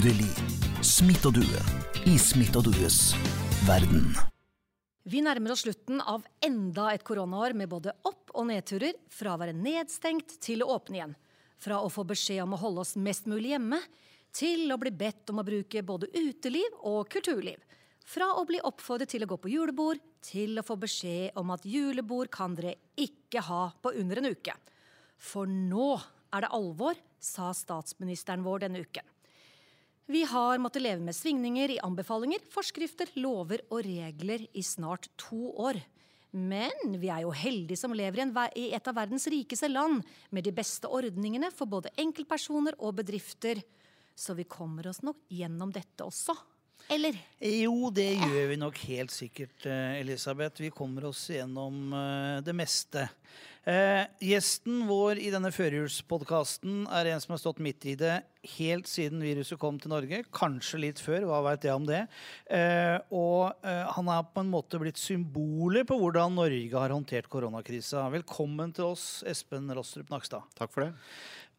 Endelig. Smitt i Smitt verden. Vi nærmer oss slutten av enda et koronaår med både opp- og nedturer, fra å være nedstengt til å åpne igjen. Fra å få beskjed om å holde oss mest mulig hjemme, til å bli bedt om å bruke både uteliv og kulturliv. Fra å bli oppfordret til å gå på julebord, til å få beskjed om at julebord kan dere ikke ha på under en uke. For nå er det alvor, sa statsministeren vår denne uken. Vi har måttet leve med svingninger i anbefalinger, forskrifter, lover og regler i snart to år. Men vi er jo heldige som lever i, et av verdens rikeste land, med de beste ordningene for både enkeltpersoner og bedrifter. Så vi kommer oss nok gjennom dette også. Eller? Jo, det gjør vi nok helt sikkert, eh, Elisabeth. Vi kommer oss gjennom eh, det meste. Eh, gjesten vår i denne førjulspodkasten er en som har stått midt i det helt siden viruset kom til Norge. Kanskje litt før, hva veit jeg om det. Eh, og eh, han er på en måte blitt symbolet på hvordan Norge har håndtert koronakrisa. Velkommen til oss, Espen Rostrup Nakstad. Takk for det.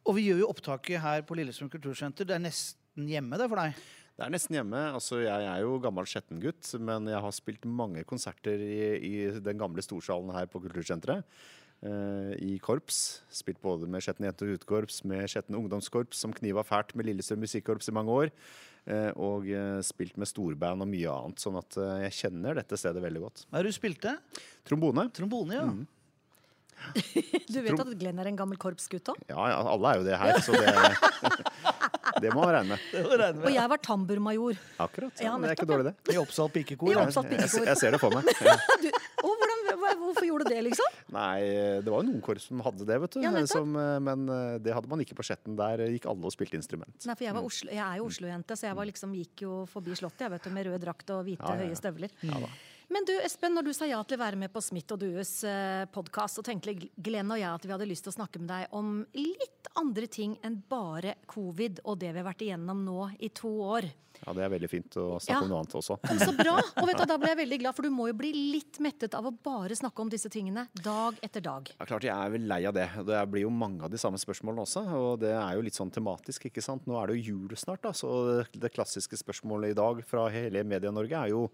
Og vi gjør jo opptaket her på Lillesund kultursenter. Det er nesten hjemme, det for deg? Det er nesten hjemme. Altså, jeg er jo gammel Skjetten-gutt, men jeg har spilt mange konserter i, i den gamle storsalen her på Kultursenteret. Eh, I korps. Spilt både med Skjetten jente- og guttekorps, med Skjetten ungdomskorps, som kniva fælt med Lillestrøm musikkorps i mange år. eh, og eh, spilt med storband og mye annet. Sånn at jeg kjenner dette stedet veldig godt. Hva er det du spilte? Trombone. Trombone, ja. Du vet at Glenn er en gammel korpsgutt òg? Ja, ja, alle er jo det her, så det, det må man regne med. Og jeg var tamburmajor. Akkurat. Ja, Ja, det er ikke dårlig, det. I Oppsal pikekor. Jeg, Jeg, jeg ser det for meg. Ja. Du, hvorfor gjorde du det, liksom? Nei, det var jo noen korps som hadde det, vet du. Ja, som, eh, men eh, det hadde man ikke på Skjetten. Der gikk alle og spilte instrument. Nei, for jeg, var Oslo, jeg er jo Oslo-jente, så jeg var liksom, gikk jo forbi Slottet jeg vet du, med rød drakt og hvite, høye støvler. Ja, da. Men du, Espen, når du sa ja til å være med på Smith og Dues eh, podkast, så tenkte Glenn og jeg at vi hadde lyst til å snakke med deg om litt andre ting enn bare covid og det vi har vært igjennom nå i to år. Ja, det er veldig fint å snakke Ja. om noe annet også. Så bra! Og vet du, Da ble jeg veldig glad, for du må jo bli litt mettet av å bare snakke om disse tingene dag etter dag. Ja, klart Jeg er vel lei av det. Det blir jo mange av de samme spørsmålene også. Og det er jo litt sånn tematisk, ikke sant. Nå er det jo jul snart, da. Så det klassiske spørsmålet i dag fra hele Media-Norge er jo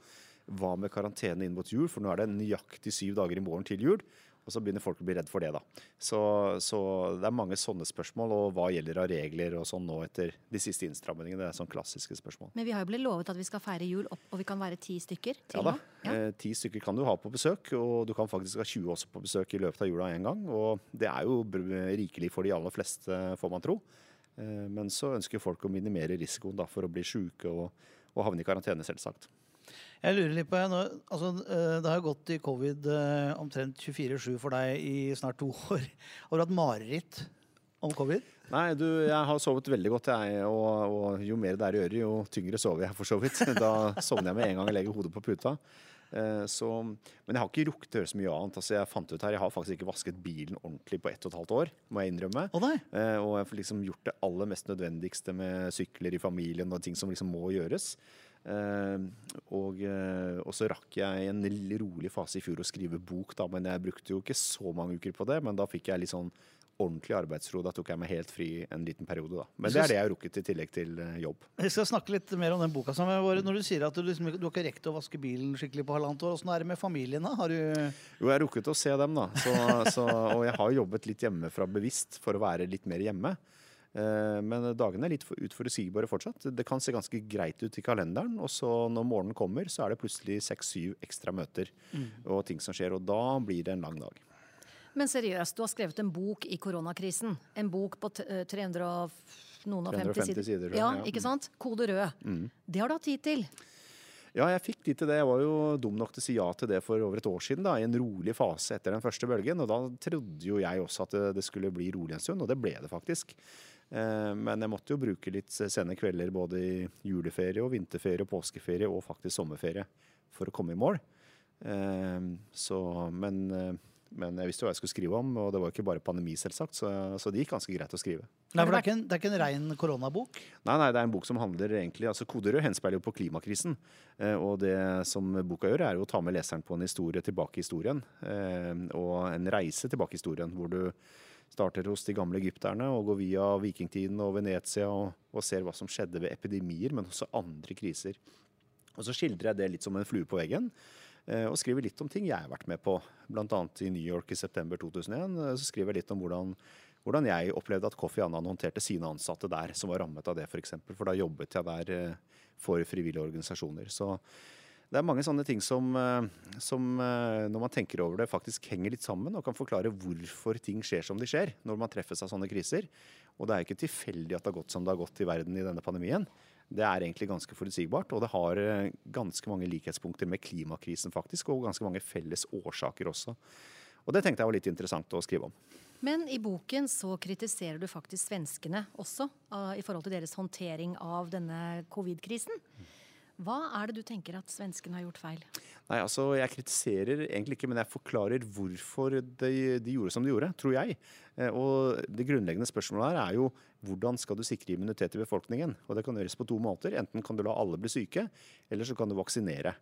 hva med karantene inn mot jul? For nå er det nøyaktig syv dager i morgen til jul. Og så begynner folk å bli redd for det, da. Så, så det er mange sånne spørsmål. Og hva gjelder av regler og sånn nå etter de siste innstrammingene? Det er sånn klassiske spørsmål. Men vi har jo blitt lovet at vi skal feire jul, opp, og vi kan være ti stykker til Ja da. nå. Ja. Eh, Ti stykker kan du ha på besøk, og du kan faktisk ha 20 også på besøk i løpet av jula en gang. Og det er jo rikelig for de aller fleste, får man tro. Eh, Men så ønsker folk å minimere risikoen da, for å bli syke og, og havne i karantene, selvsagt. Jeg lurer litt på, nå, altså, eh, Det har gått i covid eh, omtrent 24-7 for deg i snart to år. Har du hatt mareritt om covid? Nei, du, jeg har sovet veldig godt, jeg. Og, og jo mer det er i øret, jo tyngre sover jeg for så vidt. Da sovner jeg med en gang jeg legger hodet på puta. Eh, Så, men jeg har ikke rukket å gjøre så mye annet. Altså, jeg fant ut her, jeg har faktisk ikke vasket bilen ordentlig på ett og et halvt år, må jeg innrømme. Oh, og jeg får liksom gjort det aller mest nødvendigste med sykler i familien og ting som liksom må gjøres. Eh, og, eh, og så rakk jeg i en rolig fase i fjor å skrive bok, da, men jeg brukte jo ikke så mange uker på det. Men da fikk jeg litt sånn ordentlig arbeidsro. Da tok jeg meg helt fri en liten periode, da. Men det er det jeg har rukket i tillegg til eh, jobb. Vi skal snakke litt mer om den boka. var- Når du sier at du, liksom, du har ikke rekt å vaske bilen skikkelig på halvannet år, åssen er det med familien da? Har du Jo, jeg har rukket å se dem, da. Så, så, og jeg har jobbet litt hjemmefra bevisst for å være litt mer hjemme. Eh, Men dagene er litt utforutsigbare fortsatt. Det kan se ganske greit ut i kalenderen, og så når morgenen kommer, så er det plutselig seks-syv ekstra møter og ting som skjer, og da blir det en lang dag. Men seriøst, du har skrevet en bok i koronakrisen. En bok på eh, 300 og noen og 350 sider, Ja, ja. ikke sant? Kode rød. Det har du hatt tid til. Ja, jeg fikk tid til det. Jeg var jo dum nok til å si ja til det for over et år siden, da, i en rolig fase etter den første bølgen. Og da trodde jo jeg også at det, det skulle bli rolig en stund, og det ble det faktisk. Eh, men jeg måtte jo bruke litt sene kvelder både i juleferie og vinterferie og påskeferie og faktisk sommerferie for å komme i mål. Eh, så, men, eh, men jeg visste jo hva jeg skulle skrive om, og det var jo ikke bare pandemi, selvsagt, så, så det gikk ganske greit å skrive. Nei, for det er ikke en, det er ikke en rein koronabok? Nei, nei, det er en bok som handler egentlig altså Koderød henspeiler jo på klimakrisen. Og det som boka gjør, er jo å ta med leseren på en historie tilbake i historien. Og en reise tilbake i historien, hvor du starter hos de gamle egypterne og går via vikingtiden og Venezia og, og ser hva som skjedde ved epidemier, men også andre kriser. Og så skildrer jeg det litt som en flue på veggen. Eh, og skriver litt om ting jeg har vært med på. Bl.a. i New York i september 2001. Eh, så skriver jeg litt om hvordan, hvordan jeg opplevde at Kofi Annan håndterte sine ansatte der, som var rammet av det, f.eks. For, eksempel. for da jobbet jeg der eh, for frivillige organisasjoner. Så det er mange sånne ting som, som, når man tenker over det, faktisk henger litt sammen og kan forklare hvorfor ting skjer som de skjer når man treffes av sånne kriser. Og det er ikke tilfeldig at det har gått som det har gått i verden i denne pandemien det er egentlig ganske forutsigbart. Og det har eh, ganske mange likhetspunkter med klimakrisen, faktisk, og ganske mange felles årsaker også. Og det tenkte jeg var litt interessant å skrive om. Men i boken så kritiserer du faktisk svenskene også, uh, i forhold til deres håndtering av denne covid-krisen. Hva er det du tenker at svenskene har gjort feil? Nei, altså Jeg kritiserer egentlig ikke, men jeg forklarer hvorfor de, de gjorde som de gjorde, tror jeg. Eh, og Det grunnleggende spørsmålet her er jo hvordan skal du sikre immunitet i befolkningen? Og Det kan gjøres på to måter. Enten kan du la alle bli syke, eller så kan du vaksinere.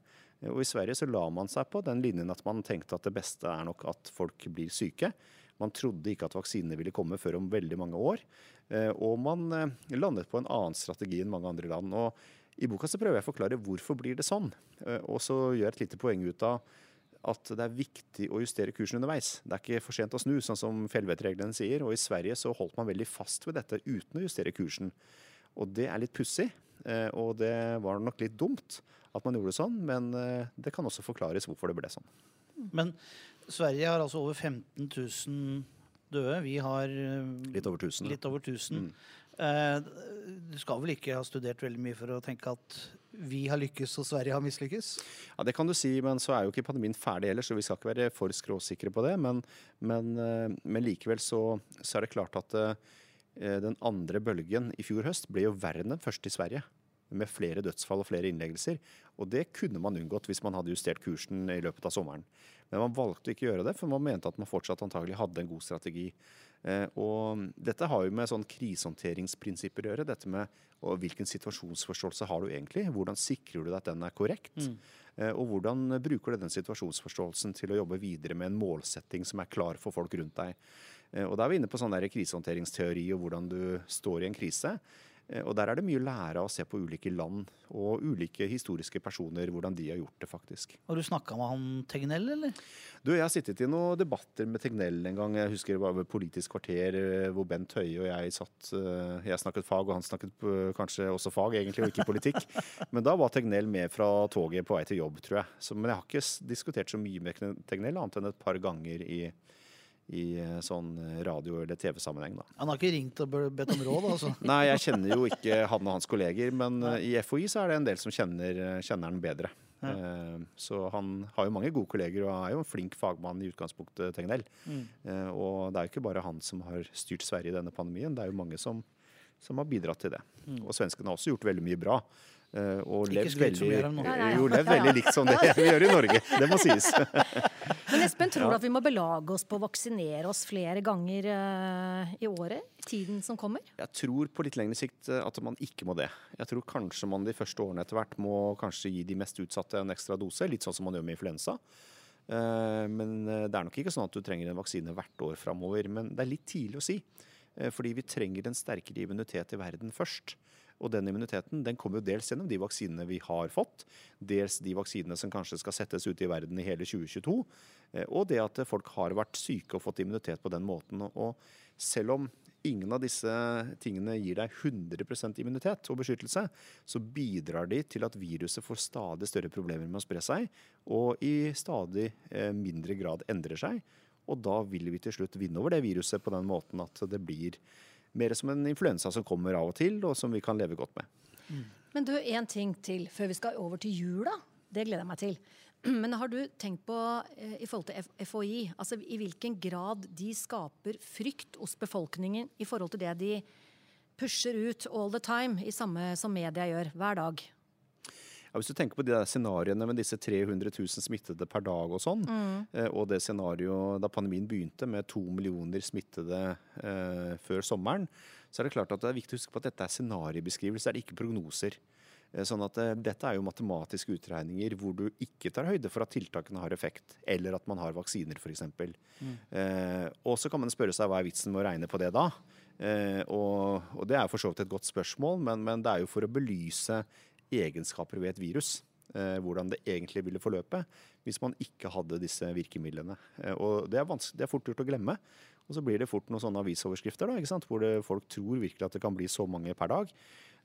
Og I Sverige så la man seg på den linjen at man tenkte at det beste er nok at folk blir syke. Man trodde ikke at vaksinene ville komme før om veldig mange år. Eh, og man eh, landet på en annen strategi enn mange andre land. Og I boka så prøver jeg å forklare hvorfor blir det sånn. Eh, og så gjør jeg et lite poeng ut av at det er viktig å justere kursen underveis. Det er ikke for sent å snu, sånn som fjellvettreglene sier. Og i Sverige så holdt man veldig fast ved dette uten å justere kursen. Og det er litt pussig, eh, og det var nok litt dumt at man gjorde det sånn, men eh, det kan også forklares hvorfor det ble sånn. Men Sverige har altså over 15 000 døde. Vi har litt over 1000. Litt over 1000. Mm. Du skal vel ikke ha studert veldig mye for å tenke at vi har lykkes og Sverige har mislykkes? Ja, Det kan du si, men så er jo ikke pandemien ferdig heller, så vi skal ikke være for skråsikre på det. Men, men, eh, men likevel så, så, er det klart at uh, den andre bølgen i fjor høst ble jo verre enn den første i Sverige. Med flere dødsfall og flere innleggelser. Og det kunne man unngått hvis man hadde justert kursen i løpet av sommeren. Men man valgte ikke å gjøre det, for man mente at man fortsatt antagelig hadde en god strategi. Eh, og dette har jo med sånn krisehåndteringsprinsipper å gjøre. Dette med hvilken situasjonsforståelse har du egentlig? Hvordan sikrer du deg at den er korrekt? Mm. Eh, og hvordan bruker du den situasjonsforståelsen til å jobbe videre med en målsetting som er klar for folk rundt deg? Eh, og Da er vi inne på sånn krisehåndteringsteori og hvordan du står i en krise. Eh, og Der er det mye å lære av å se på ulike land og ulike historiske personer, hvordan de har gjort det faktisk. Har du snakka med han Tegnell, eller? Du, Jeg har sittet i noen debatter med Tegnell en gang. Jeg husker det var ved Politisk kvarter eh, hvor Bent Høie og jeg satt eh, Jeg snakket fag, og han snakket kanskje også fag, egentlig, og ikke politikk. Men da var Tegnell med fra toget på vei til jobb, tror jeg. Så, men jeg har ikke diskutert så mye med Tegnell, annet enn et par ganger i i eh, sånn eh, radio- eller TV-sammenheng. Han har ikke ringt og bedt om råd? altså? Nei, jeg kjenner jo ikke han og hans kolleger, men Eh, i FHI så er det en del som kjenner, kjenner han bedre. Ja. Så han har jo mange gode kolleger og er jo en flink fagmann i utgangspunktet, Tegnell. Mm. Og det er jo ikke bare han som har styrt Sverige i denne pandemien, det er jo mange som, som har bidratt til det. Mm. Og svenskene har også gjort veldig mye bra. Uh, og levd veldig, jo, levd veldig likt som det vi gjør i Norge. Det må sies. Men Espen tror ja. at vi må belage oss på å vaksinere oss flere ganger uh, i året? I Tiden som kommer? Jeg tror på litt lengre sikt eh, at man ikke må det. Jeg tror kanskje man de første årene etter hvert må kanskje gi de mest utsatte en ekstra dose. Litt sånn som man gjør med influensa. Uh, men det er nok ikke sånn at du trenger en vaksine hvert år framover. Men det er litt tidlig å si. Fordi vi trenger en sterkere immunitet i verden først. Og den immuniteten den kommer jo dels gjennom de vaksinene vi har fått, dels de vaksinene som kanskje skal settes ut i verden i hele 2022, eh, og det at folk har vært syke og fått immunitet på den måten. Og selv om ingen av disse tingene gir deg 100% immunitet og beskyttelse, så bidrar de til at viruset får stadig større problemer med å spre seg, og i stadig eh, mindre grad endrer seg. Og da vil vi til slutt vinne over det viruset på den måten at det blir mer som en influensa som kommer av og til, og som vi kan leve godt med. Mm. Men du, én ting til før vi skal over til jula. Det gleder jeg meg til. Men har du tenkt på eh, i forhold til FHI, altså i hvilken grad de skaper frykt hos befolkningen i forhold til det de pusher ut all the time, i samme som media gjør, hver dag. Ja, hvis du tenker på de der scenarioene med disse 300 000 smittede per dag og sånn, eh, og det scenarioet da pandemien begynte med to millioner smittede eh, før sommeren, så er det klart at det er viktig å huske på at dette er scenariobeskrivelser, det er ikke prognoser. Eh, Sånn at eh, Dette er jo matematiske utregninger hvor du ikke tar høyde for at tiltakene har effekt, eller at man har vaksiner f.eks. Eh, og så kan man spørre seg hva er vitsen med å regne på det da? Eh, og, og det er for så vidt et godt spørsmål, men, men det er jo for å belyse egenskaper ved et virus. Eh, hvordan det egentlig ville forløpe hvis man ikke hadde disse virkemidlene. Eh, og det er, det er fort gjort å glemme. Og så blir det fort noen sånne avisoverskrifter da, hvor det, folk tror virkelig at det kan bli så mange per dag.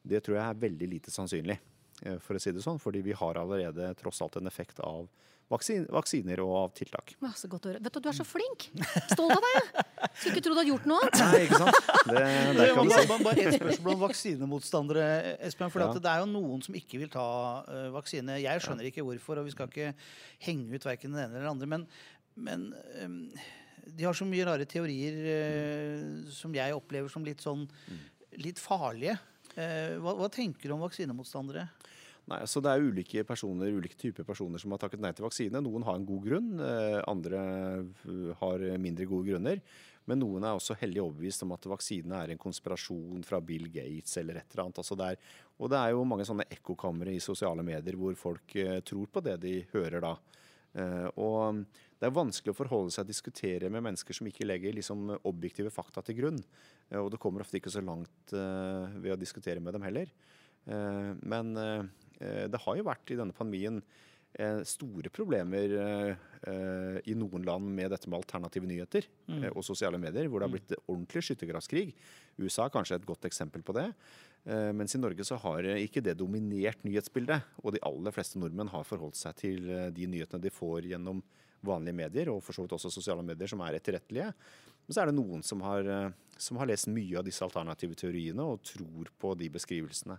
Det tror jeg er veldig lite sannsynlig, eh, for å si det sånn. Fordi vi har allerede tross alt en effekt av vaksin, vaksiner og av tiltak. Ja, så godt å høre. Vet du, du er så flink! Stolt av deg! Skulle ikke tro du hadde gjort noe annet. Nei, ikke sant? Det, det kan du si. bare, bare et spørsmål om vaksinemotstandere, Espen. For Ja. det er jo noen som ikke vil ta uh, vaksine. Jeg skjønner ikke hvorfor, og vi skal ikke henge ut verken den ene eller den andre. Men, men um, de har så mye rare teorier uh, som jeg opplever som litt sånn litt farlige. Uh, hva, hva tenker du om vaksinemotstandere? Nei, altså Det er ulike personer, ulike typer personer som har takket nei til vaksine. Noen har en god grunn, eh, andre eh, har mindre gode grunner. Men noen er også hellig overbevist om at vaksine er en konspirasjon fra Bill Gates eller et eller annet. Altså det er, og det er jo mange sånne ekkokamre i sosiale medier hvor folk eh, tror på det de hører da. Og det er vanskelig å forholde seg og diskutere med mennesker som ikke legger liksom, objektive fakta til grunn. Og det kommer ofte ikke så langt ved å diskutere med dem heller. Men det har jo vært i denne pandemien eh, store problemer eh, eh, i noen land med dette med alternative nyheter mm. og sosiale medier, hvor det har blitt ordentlig skyttergravskrig. USA er kanskje et godt eksempel på det. Eh, mens i Norge så har eh, ikke det dominert nyhetsbildet. Og de aller fleste nordmenn har forholdt seg til eh, de nyhetene de får gjennom vanlige medier, og for så vidt også sosiale medier, som er etterrettelige. Men så er det noen som har, eh, som har lest mye av disse alternative teoriene og tror på de beskrivelsene.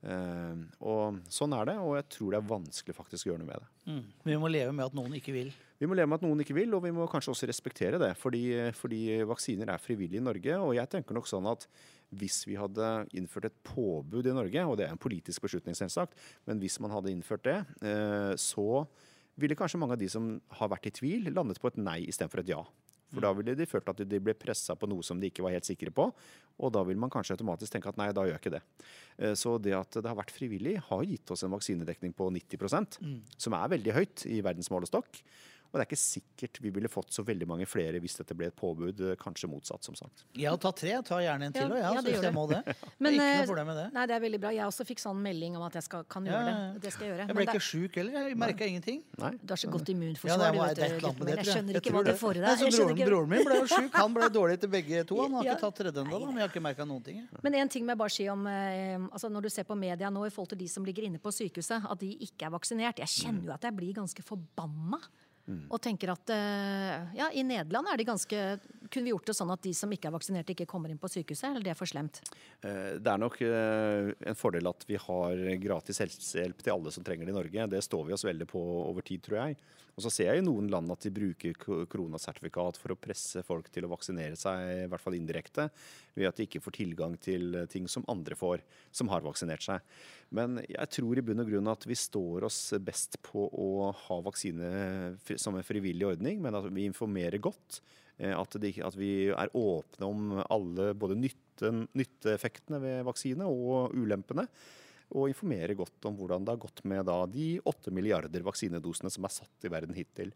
Eh, og sånn er det, og jeg tror det er vanskelig faktisk å gjøre noe med det. Men vi må leve med at noen ikke vil. Vi må leve med at noen ikke vil, og vi må kanskje også respektere det. Fordi, fordi vaksiner er frivillige i Norge. Og jeg tenker nok sånn at hvis vi hadde innført et påbud i Norge, og det er en politisk beslutning selvsagt, men hvis man hadde innført det, eh, så ville kanskje mange av de som har vært i tvil, landet på et nei istedenfor et ja. For da ville de følt at de ble pressa på noe som de ikke var helt sikre på. Og da vil man kanskje automatisk tenke at nei, da gjør jeg ikke det. Eh, Så det at det har vært frivillig, har gitt oss en vaksinedekning på 90% som er veldig høyt i verdensmålestokk. Og det er ikke sikkert vi ville fått så veldig mange flere hvis dette ble et påbud. eh, Kanskje motsatt, som sagt. Ja, ta tre. Ta gjerne en til. Ja, og ja, hvis jeg må det. Men, ikke eh, noe problem med det. Nei, det er veldig bra. Jeg også fikk sånn melding om at jeg skal, kan gjøre ja, ja. det. Det skal jeg gjøre. Jeg ble ikke er- sjuk heller. Jeg merka ingenting. Nei? Du har så godt Ja, immunforsvar, det du vet du. det, Jeg jeg. skjønner ikke hva du det. får i deg. broren, broren min ble jo sjuk. Han ble dårlig til begge to. Han har Ja. ikke tatt tredje ennå, men jeg har ikke merka noen ting. Men en ting må jeg bare si om eh, altså Når du ser på media nå i forhold til de som ligger inne på sykehuset, at de ikke er vaksinert. Jeg kjenner jo at jeg blir ganske forbanna. Og tenker at eh, ja, i Nederland er de ganske Kunne vi gjort det sånn at de som ikke er vaksinert, ikke kommer inn på sykehuset? Eller det er for slemt? Eh, Det er nok eh, en fordel at vi har gratis helsehjelp til alle som trenger det i Norge. Det står vi oss veldig på over tid, tror jeg. Og så ser jeg i noen land at de bruker koronasertifikat for å presse folk til å vaksinere seg, i hvert fall indirekte, ved at de ikke får tilgang til eh, ting som andre får, som har vaksinert seg. Men jeg tror i bunn og grunn at vi står oss best på å ha vaksine som en frivillig ordning, men at vi informerer godt. Eh, At, det, at vi er åpne om alle både nytten, nytteeffektene ved vaksine og ulempene. Og informere godt om hvordan det har gått med da, de åtte milliarder vaksinedosene som er satt i verden hittil.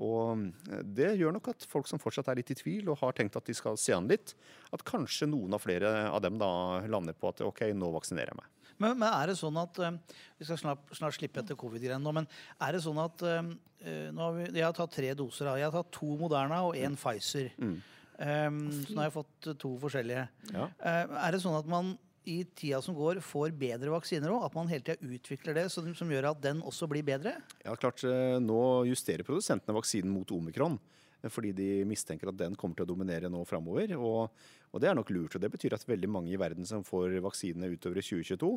Og eh, det gjør nok at folk som fortsatt er litt i tvil og har tenkt at de skal se an litt, at kanskje noen av flere av dem da lander på at ok, nå vaksinerer jeg meg. Men, men er det sånn at eh, Vi skal snart, snart slippe etter covid-greiene nå, men er det sånn at eh, eh, nå har vi, Jeg har tatt tre doser. Jeg har tatt to Moderna og én Pfizer. Um, så nå har jeg fått to forskjellige. Ja. Eh, er det sånn at man i tida som går, får bedre vaksiner òg? At man hele tida utvikler det som, som gjør at den også blir bedre? Ja, klart, Nå justerer produsentene vaksinen mot omikron. Fordi de mistenker at den kommer til å dominere nå framover. Og, og det er nok lurt. og Det betyr at veldig mange i verden som får vaksinene utover i 2022,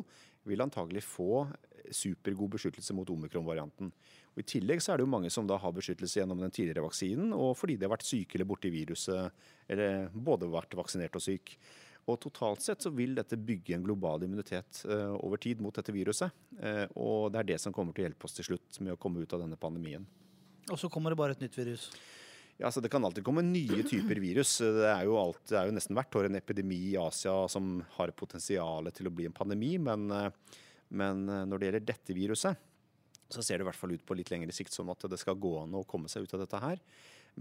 vil antagelig få supergod beskyttelse mot omikron-varianten. Og I tillegg så er det jo mange som da har beskyttelse gjennom den tidligere vaksinen, og fordi de har vært syke eller borti viruset, eller både vært vaksinert og syk. Og totalt sett så vil dette bygge en global immunitet eh, over tid mot dette viruset. Eh, og det er det som kommer til å hjelpe oss til slutt med å komme ut av denne pandemien. Og så kommer det bare et nytt virus. Ja, altså Det kan alltid komme nye typer virus. Det er jo, alt, det er jo nesten hvert år en epidemi i Asia som har potensial til å bli en pandemi. Men, eh, men eh, når det gjelder dette viruset, så ser det i hvert fall ut på litt lengre sikt som at det skal gå an å komme seg ut av dette her.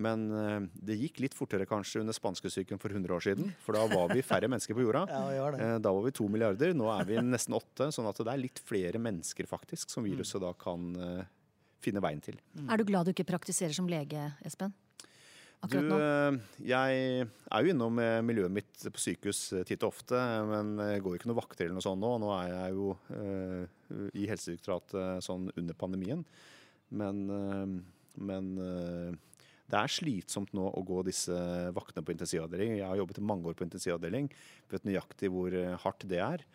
Men eh, det gikk litt fortere kanskje under spanskesyken for 100 år siden. For da var vi færre mennesker på jorda. Ja, Da var vi to milliarder. Nå er vi nesten åtte. Sånn at det er litt flere mennesker faktisk som viruset da kan finne veien til. Er du glad du ikke praktiserer som lege, Espen? Du, Akkurat nå? eh, jeg er jo innom eh, miljøet mitt på sykehus eh, titt og ofte, men jeg går ikke noen vakter eller noe sånt nå. Nå er jeg jo eh, i Helsedirektoratet sånn under pandemien. Men, eh, men eh, det er slitsomt nå å gå disse vaktene på intensivavdeling. Jeg har jobbet i mange år på intensivavdeling, vet nøyaktig hvor hardt det er.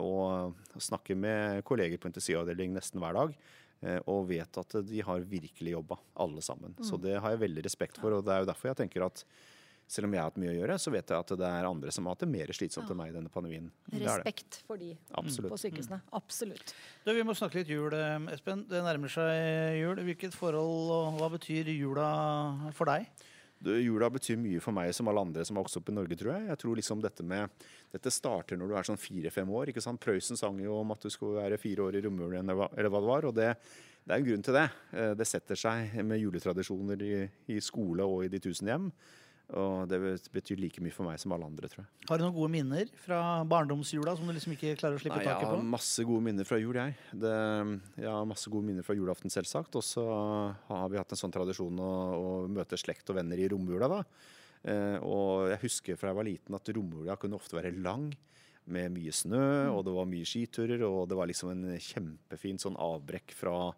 Og snakker med kolleger på intensivavdeling nesten hver dag. Eh, Og vet at de har virkelig jobba, alle sammen. Så det har jeg veldig respekt for. Og det er jo derfor jeg tenker at selv om jeg har hatt mye å gjøre, så vet jeg at det er andre som har hatt det mer slitsomt enn meg i denne pandemien. Det det. Respekt for de Absolutt. på sykehusene. Absolutt. Du, vi må snakke litt jul, eh, Espen. Det nærmer seg jul. Hvilket forhold og hva betyr jula for deg? Du, Jula betyr mye for meg som alle andre som har vokst opp i Norge, tror jeg. Jeg tror liksom dette med Dette starter når du er sånn fire-fem år. ikke sant? Prøysen sang jo om at du skulle være fire år i romjulen, eller hva det var. Og det, det er en grunn til det. Eh, Det setter seg med juletradisjoner i, i skole og i de tusen hjem. Og det betyr like mye for meg som alle andre, tror jeg. Har du noen gode minner fra barndomsjula som du liksom ikke klarer å slippe Nei, jeg taket har på? masse gode minner fra jul, jeg. Det, jeg har masse gode minner fra julaften, selvsagt. Og så har vi hatt en sånn tradisjon å, å møte slekt og venner i romjula, da. Eh, og jeg husker fra jeg var liten at romjula kunne ofte være lang. Med mye snø, og det var mye skiturer, og det var liksom en kjempefin sånn avbrekk fra,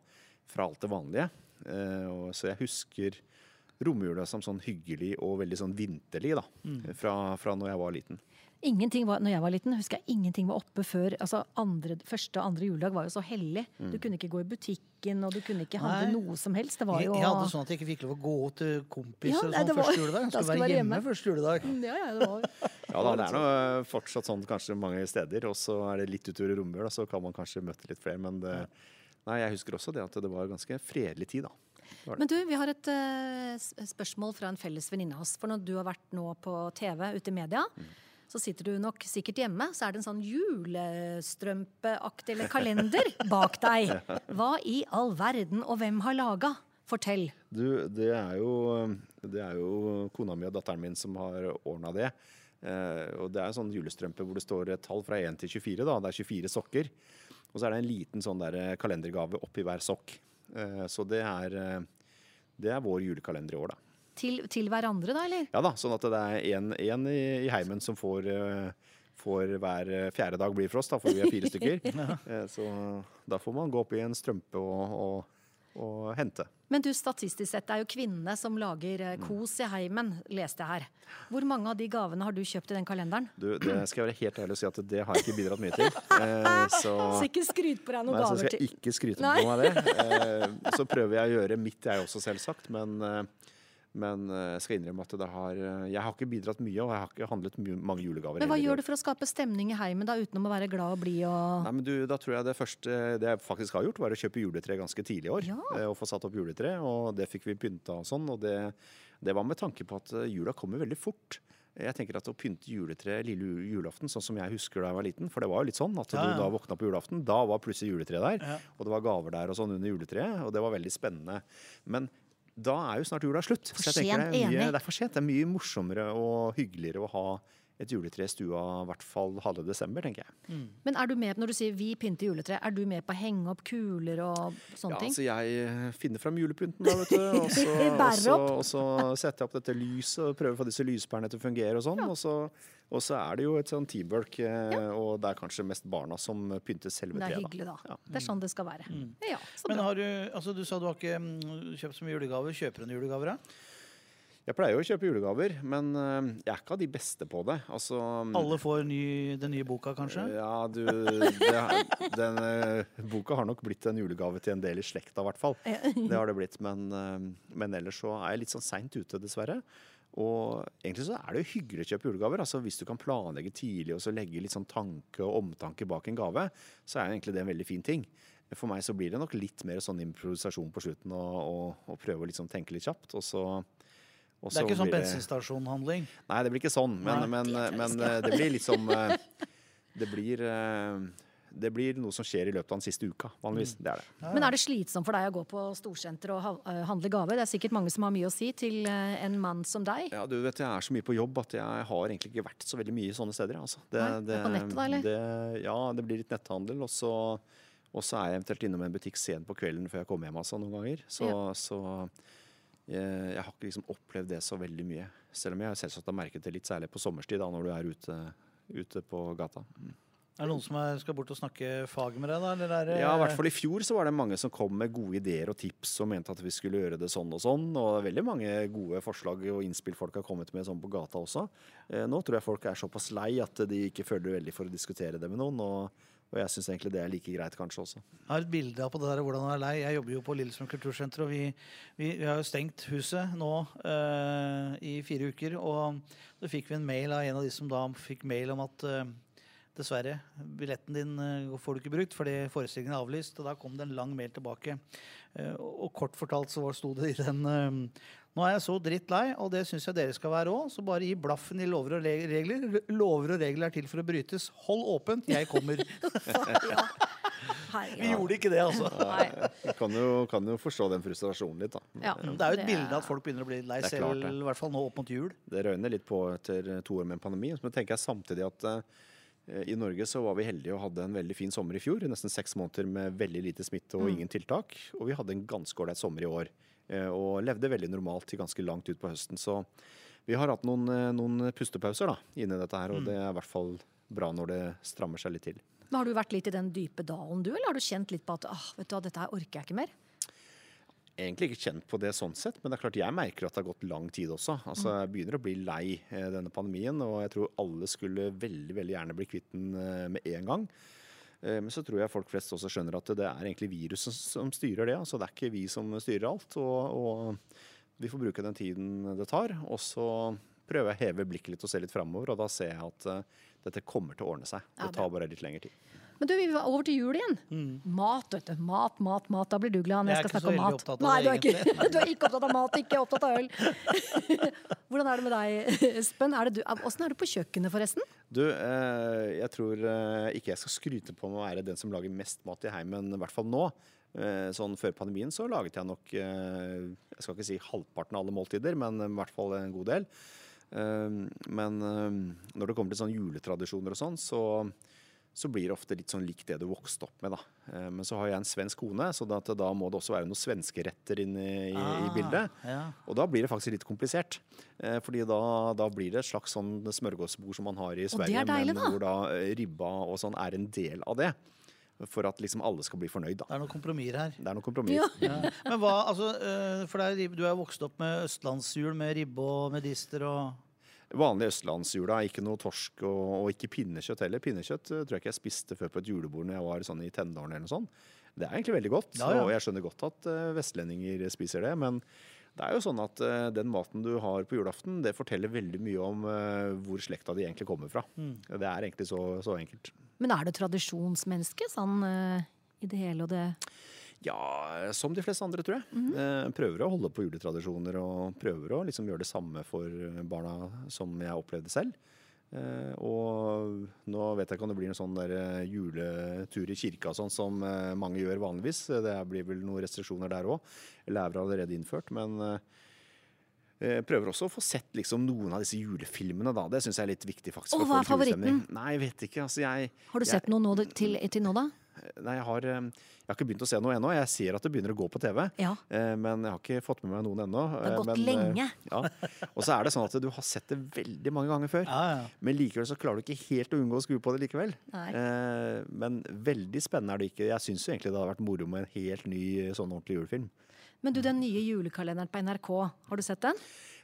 fra alt det vanlige. Eh, og, så jeg husker romjula som sånn hyggelig og veldig sånn vinterlig, da. Fra, fra når jeg var liten. Ingenting var, når jeg var liten, husker jeg ingenting var oppe før altså andre, Første og andre juledag var jo så hellig. Du kunne ikke gå i butikken, og du kunne ikke handle Nei. noe som helst. Det var jo jeg hadde sånn at jeg ikke fikk lov å gå til kompiser Ja, nei, sånn var- første juledag. Jeg skulle skulle være hjemme hjemme. første juledag. Ja, ja, det var Ja da, det er nå fortsatt sånn kanskje mange steder, og så er det litt utover i romjula, så kan man kanskje møte litt flere, men det, nei, jeg husker også det at det var ganske fredelig tid, da. Men du, vi har et uh, spørsmål fra en felles venninne av oss. For når du har vært nå på TV ute i media, så sitter du nok sikkert hjemme, så er det en sånn julestrømpeaktig eller kalender bak deg. Hva i all verden, og hvem har laga? Fortell. Du, det er jo, det er jo kona mi og datteren min som har ordna det. Uh, og det er en sånn julestrømpe hvor det står et tall fra 1 til 24, da. Det er 24 sokker. Og så er det en liten sånn der kalendergave oppi hver sokk. Eh, så det er, eh, det er vår julekalender i år, da. Til, til hverandre, da, eller? Ja da, sånn at det er en, en i, i heimen som får, eh, får hver eh, fjerde dag blir for oss, da, for vi er fire stykker. Eh, Så da får man gå opp i en strømpe og, og, og hente. Men du, statistisk sett, det er jo kvinnene som lager Mm. eh, kos i heimen, leste jeg her. Hvor mange av de gavene har du kjøpt i den kalenderen? Du, det skal jeg være helt ærlig og si at det har jeg ikke bidratt mye til. Eh, Så, Så ikke skryt på deg noen nei, så skal jeg ikke skryte på meg det. Eh, Så prøver jeg å gjøre mitt, jeg også, selvsagt. Men, eh, men eh, jeg skal innrømme at det har Jeg har ikke bidratt mye, og jeg har ikke handlet mye, mange julegaver. Men hva gjør du for å skape stemning i heimen, da, utenom å være glad og blid og Nei, men du, da tror jeg Det første det jeg faktisk har gjort, var å kjøpe juletre ganske tidlig i år. Ja. eh, Og få satt opp juletre, og det fikk vi pynta og sånn. Og det, det var med tanke på at eh, jula kommer veldig fort. Jeg tenker at Å pynte juletre lille julaften, sånn som jeg husker da jeg var liten For det var jo litt sånn at Ja, ja. du da våkna på julaften, da var plutselig juletreet der. Ja. Og det var gaver der og sånn under juletreet, og det var veldig spennende. Men da er jo snart jula slutt. For Så jeg tenker sent, det er, mye, enig. det er for sent. Det er mye morsommere og hyggeligere å ha et juletre i stua i hvert fall halve desember, tenker jeg. Men er du med når du sier 'vi pynter juletre', er du med på å henge opp kuler og sånne Ja, ting? altså jeg eh, finner fram julepynten da, vet du. Og så, og så, og så setter jeg opp dette lyset og prøver å få disse lyspærene til å fungere og sånn. Og, så, og så er det jo et sånn teamwork, ja. og det er kanskje mest barna som pynter selve Det er hyggelig, da. Ja. Det er sånn det skal være. Ja, så Men har du, altså du sa du har ikke mm, kjøpt så mye julegaver. Kjøper du noen julegaver, da? Jeg pleier jo å kjøpe julegaver, men eh, jeg er ikke av de beste på det. Altså, Alle får ny, den nye boka, kanskje? Ja, du det, Den eh, boka har nok blitt en julegave til en del i slekta, i hvert fall. Det har det blitt. Men, eh, men ellers så er jeg litt sånn seint ute, dessverre. Og egentlig så er det jo hyggelig å kjøpe julegaver. altså Hvis du kan planlegge tidlig og så legge litt sånn tanke og omtanke bak en gave, så er egentlig det en veldig fin ting. For meg så blir det nok litt mer sånn improvisasjon på slutten og, og, og prøve å liksom tenke litt kjapt. Og så, og Det er ikke sånn det- bensinstasjonhandling. Nei, det blir ikke sånn. Men, Nei. men, men eh, det blir liksom eh, Det blir eh, det blir noe som skjer i løpet av den siste uka, vanligvis. Mm. Det er det. Men er det slitsomt for deg å gå på storsenter og eh, handle gave? Det er sikkert mange som har mye å si til eh, en mann som deg. Ja, du vet, Jeg er så mye på jobb at jeg har egentlig ikke vært så veldig mye sånne steder. Altså. Det, Nei, det på nettet da, eller? Det, ja, det blir litt netthandel. Og så, og så er jeg eventuelt innom en butikk sent på kvelden før jeg kommer hjem altså, noen ganger. Så, Ja. så jeg, jeg har ikke liksom opplevd det så veldig mye. Selv om jeg selvsagt har merket det litt, særlig på sommerstid, da, når du er ute, ute på gata. Mm. Er det noen som er, skal bort og snakke fag med deg, da? Eller er det, Ja, i hvert fall i fjor så var det mange som kom med gode ideer og tips og mente at vi skulle gjøre det sånn og sånn. Og det er veldig mange gode forslag og innspill folk har kommet med sånn på gata også. Eh, nå tror jeg folk er såpass lei at de ikke føler veldig for å diskutere det med noen. Og, og jeg syns egentlig det er like greit kanskje også. Jeg har et bilde av på det der hvordan han er lei. Jeg jobber jo på Lillestrøm kultursenter, og vi, vi, vi har jo stengt huset nå øh, i fire uker. Og så fikk vi en mail av en av de som da fikk mail om at eh, dessverre, billetten din eh, får du ikke brukt fordi forestillingen er avlyst. Og da kom det en lang mail tilbake. Eh, og, kort fortalt så var- sto det i den eh, Nå er jeg så dritt lei, og det syns jeg dere skal være òg, så bare gi blaffen i lover og regler. Lover og regler er til for å brytes. Hold åpent, jeg kommer. Herregud. Vi gjorde ikke det, altså. Nei. Kan jo, kan jo forstå den frustrasjonen litt, da. Ja, Det er jo et bilde at folk begynner å bli lei selv, klart i hvert fall nå opp mot jul. Det røyner litt på etter to år med en pandemi. Men tenker jeg samtidig at i Norge så var vi heldige og hadde en veldig fin sommer i fjor. Nesten seks måneder med veldig lite smitte og ingen tiltak. Og vi hadde en ganske ålreit sommer i år. eh, Og levde veldig normalt til ganske langt ut på høsten. Så vi har hatt noen, eh, noen pustepauser da, inni dette her, og det er i hvert fall bra når det strammer seg litt til. Men har du vært litt i den dype dalen du, eller har du kjent litt på at ah, vet du dette her orker jeg ikke mer? Egentlig ikke kjent på det sånn sett, men det er klart jeg merker at det har gått lang tid også. Altså, jeg begynner å bli lei eh, denne pandemien, og jeg tror alle skulle veldig veldig gjerne bli kvitt den eh, med en gang. Eh, Men så tror jeg folk flest også skjønner at det er egentlig viruset som styrer det. altså Det er ikke vi som styrer alt. Og, og vi får bruke den tiden det tar. Og så prøver jeg å heve blikket litt og se litt framover, og da ser jeg at dette kommer til å ordne seg. Det tar bare litt lengre tid. Men du, vi var over til jul igjen. Mat, vet du. Mat, mat, mat. Da blir du glad når Jeg jeg er skal ikke snakke så om veldig mat. opptatt av Nei, det, du er, ikke, du er ikke opptatt av mat, ikke opptatt av øl. Hvordan er det med deg, Espen? Er det du, hvordan er du på kjøkkenet, forresten? Du, eh, jeg tror eh, ikke jeg skal skryte på med å være den som lager mest mat i heimen, i hvert fall nå. Eh, sånn Før pandemien så laget jeg nok Jeg skal ikke si halvparten av alle måltider, men i hvert fall en god del. Men når det kommer til sånn juletradisjoner og sånn, så, så blir det ofte litt sånn likt det du vokste opp med. da. Eh, men så har jeg en svensk kone, så da, da må det også være noen svenske retter inne i, ah, i bildet. Ja. Og da blir det faktisk litt komplisert. Eh, fordi da, da blir det et slags sånn smørgåsbord som man har i er Sverige, deilig, men da. hvor da eh, ribba og sånn er en del av det. For at liksom alle skal bli fornøyd, da. Det er noen kompromisser her. Det er noen kompromiss. Ja. Men hva, altså, for er, du er vokst opp med østlandshjul med ribbe og medister og Vanlig østlandsjula, ikke noe torsk og, og ikke pinnekjøtt heller. Pinnekjøtt eh, tror jeg ikke jeg spiste før på et julebord når jeg var sånn i tenårene eller noe sånt. Det er egentlig veldig godt, Ja, ja. og jeg skjønner godt at eh, vestlendinger spiser det. Men det er jo sånn at uh, den maten du har på julaften, det forteller veldig mye om uh, hvor slekta di egentlig kommer fra. Mm. Det er egentlig så, så enkelt. Men er du tradisjonsmenneske, sånn uh, i det hele og det Ja, som de fleste andre, tror jeg. Eh, prøver å holde på juletradisjoner og prøver å liksom gjøre det samme for barna som jeg opplevde selv. Eh, og nå vet jeg ikke om det blir en sånn der eh, juletur i kirka sånn som eh, mange gjør vanligvis. Det blir vel noen restriksjoner der òg. Eller er allerede innført. Men eh, prøver også å få sett liksom noen av disse julefilmene, da. Det syns jeg er litt viktig, faktisk. Og hva er favoritten? Nei, jeg vet ikke. Altså, jeg Har du jeg- sett noe nå, til, til nå, da? Nei, jeg har, eh, jeg har ikke begynt å se noe ennå. Jeg ser at det begynner å gå på TV. Ja. Eh, Men jeg har ikke fått med meg noen ennå. Det har Eh, gått men, lenge. Ja. Og så er det sånn at du har sett det veldig mange ganger før. Ja, ja. Men likevel så klarer du ikke helt å unngå å skru på det likevel. Nei. Eh, Men veldig spennende er det ikke. Jeg syns jo egentlig det hadde vært moro med en helt ny sånn ordentlig julefilm. Men du, den nye julekalenderen på NRK, har du sett den?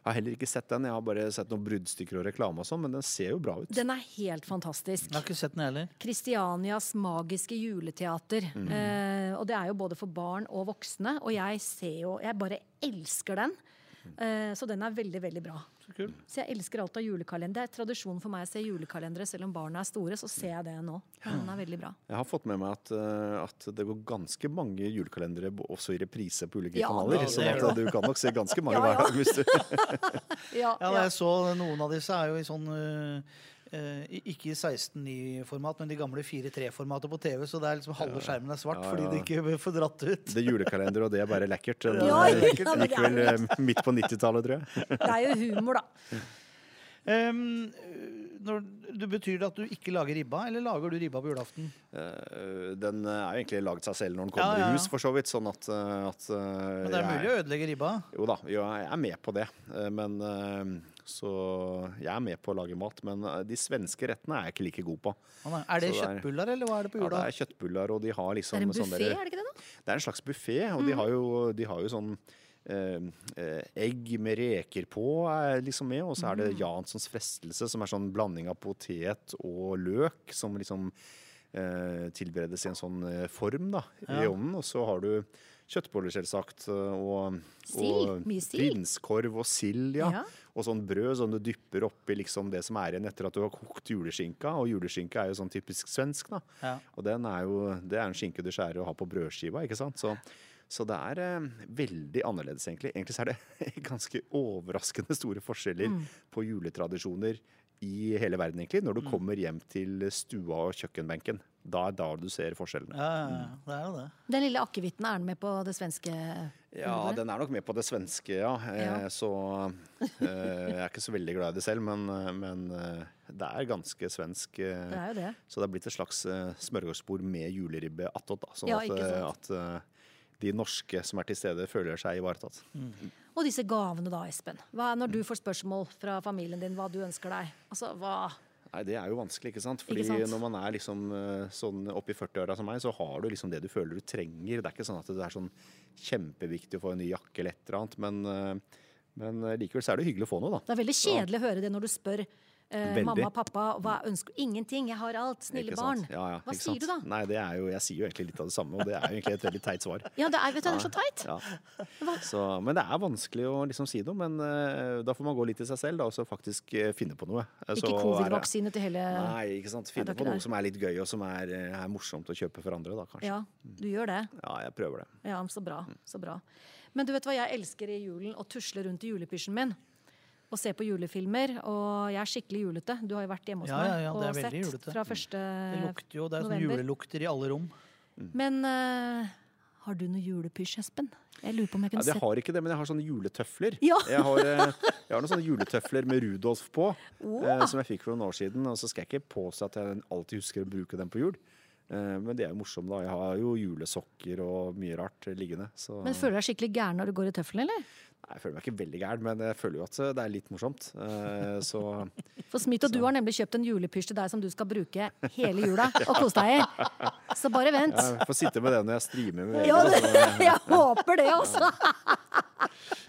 Jeg har heller ikke sett den. Jeg har bare sett noen bruddstykker og reklame og sånn, men den ser jo bra ut. Den er helt fantastisk. Jeg har ikke sett den heller. Kristianias magiske juleteater. Mm. Eh, og det er jo både for barn og voksne. Og jeg ser jo Jeg bare elsker den. Eh, så den er veldig, veldig bra. Så kul. Så jeg elsker alt av julekalender. Det er tradisjon for meg å se julekalendere selv om barna er store. Så ser jeg det nå. Den er veldig bra. Jeg har fått med meg at, eh, at det går ganske mange julekalendere også i reprise på ulike Ja, kanaler. Så sånn at du kan nok se ganske mange Ja, ja. hver dag. Hvis du Ja, Ja, ja. jeg så noen av disse er jo i sånn Ikke i 16.9-format, men de gamle 4.3-formatet på TV, så det er liksom halve skjermen er svart Ja, fordi ja. det ikke får dratt ut. Det er julekalender, og det er bare lekkert. Eh, det er jo eh, midt på 90-tallet, tror jeg. Det er jo humor, da. Um, når, det betyr det at du ikke lager ribba, eller lager du ribba på julaften? Uh, Den er jo egentlig laget seg selv når den kommer ja, ja. i hus, for så vidt. Sånn at, eh, at eh, Men det er jeg- mulig å ødelegge ribba. Jo da, jo, jeg er med på det. Eh, Men eh, Så jeg er med på å lage mat. Men eh, de svenske rettene er jeg ikke like god på. Er det det er- kjøttbuller, eller hva er det på Ja, det er kjøttbuller, og de har Det liksom er en sånn buffé, er det ikke det? da? Det er en slags buffé, og de, har jo, de har jo sånn eh, eh, egg med reker på er liksom med, og så er det Janssons frestelse, som er sånn blanding av potet og løk, som liksom eh, tilberedes i en sånn eh, form da, i Ja. ovnen. Og så har du kjøttboller, selvsagt, og, Sild, og mye sild. prinskorv og sild, ja. Ja. Og sånn brød som du dypper oppi liksom det som er igjen etter at du har kokt juleskinka. Og juleskinka er jo sånn typisk svensk, da. Ja. Og den er jo, det er en skinke du skjærer og har på brødskiva, ikke sant. Så, så det er eh, veldig annerledes, egentlig. Egentlig så er det ganske overraskende store forskjeller Mm. på juletradisjoner i hele verden, egentlig. Når du Mm. kommer hjem til stua og kjøkkenbenken. Da er da du ser forskjellene. Ja, ja, ja, det er jo det. Den lille akevitten, er den med på det svenske Ja, den er nok med på det svenske, ja. Eh, Ja. Så eh, jeg er ikke så veldig glad i det selv, men, eh, men det er ganske svensk. Det er jo det. Så det er blitt et slags smørgårdsbord med juleribbe attåt. da, Sånn Ja, at, ikke sant. at de norske som er til stede, føler seg ivaretatt. Og disse gavene da, Espen. Hva er når du får spørsmål fra familien din hva du ønsker deg? Altså, hva Nei, Det er jo vanskelig, ikke sant? Fordi Ikke sant? når man er liksom eh, sånn oppi 40-åra som meg, så har du liksom det du føler du trenger. Det er ikke sånn at det er sånn kjempeviktig å få en ny jakke eller et eller annet, men, eh, men eh, likevel så er det hyggelig å få noe, da. Det er veldig kjedelig å høre det når du spør eh, mamma og pappa hva ønsker Ingenting, jeg har alt. Snille barn. Ja, ja, hva sier sant? du da? Nei, det er jo, jeg sier jo egentlig litt av det samme, og det er jo egentlig et veldig teit svar. Ja, det er, vet du, det er så teit. Ja. Så, men det er vanskelig å liksom si noe, men uh, da får man gå litt i seg selv da, og så faktisk uh, finne på noe. Eh, så Ikke covid-vaksine til hele Nei, ikke sant. Finne på noe der. som er litt gøy, og som er, er morsomt å kjøpe for andre, da kanskje. Ja, du gjør det. Ja, jeg prøver det. Ja, så bra. Så bra. Men du vet hva jeg elsker i julen? Å tusle rundt i julepysjen min. Og se på julefilmer. Og jeg er skikkelig julete. Du har jo vært hjemme hos Ja, meg ja, ja, det og sett julete. fra første Det lukter jo, det er sånn julelukter i alle rom. Men uh, har du noe julepysj, Espen? Jeg lurer på om jeg kunne Ja, kunne jeg har ikke det, men jeg har sånne juletøfler. Ja. Jeg, har, eh, jeg har noen sånne juletøfler med Rudolf på, Åh. eh, som jeg fikk for noen år siden. Og så skal jeg ikke påstå at jeg alltid husker å bruke dem på jul. Eh, Men det er jo morsomt, da. Jeg har jo julesokker og mye rart liggende. Så Men føler du deg skikkelig gæren når du går i tøflene, eller? Jeg føler meg ikke veldig gæren, men jeg føler jo at det er litt morsomt. Eh, Så For Smith og du har nemlig kjøpt en julepysj til deg som du skal bruke hele jula og kose deg i. Så bare vent. jeg får sitte med det når jeg streamer. Med Ja, det, jeg håper det, altså.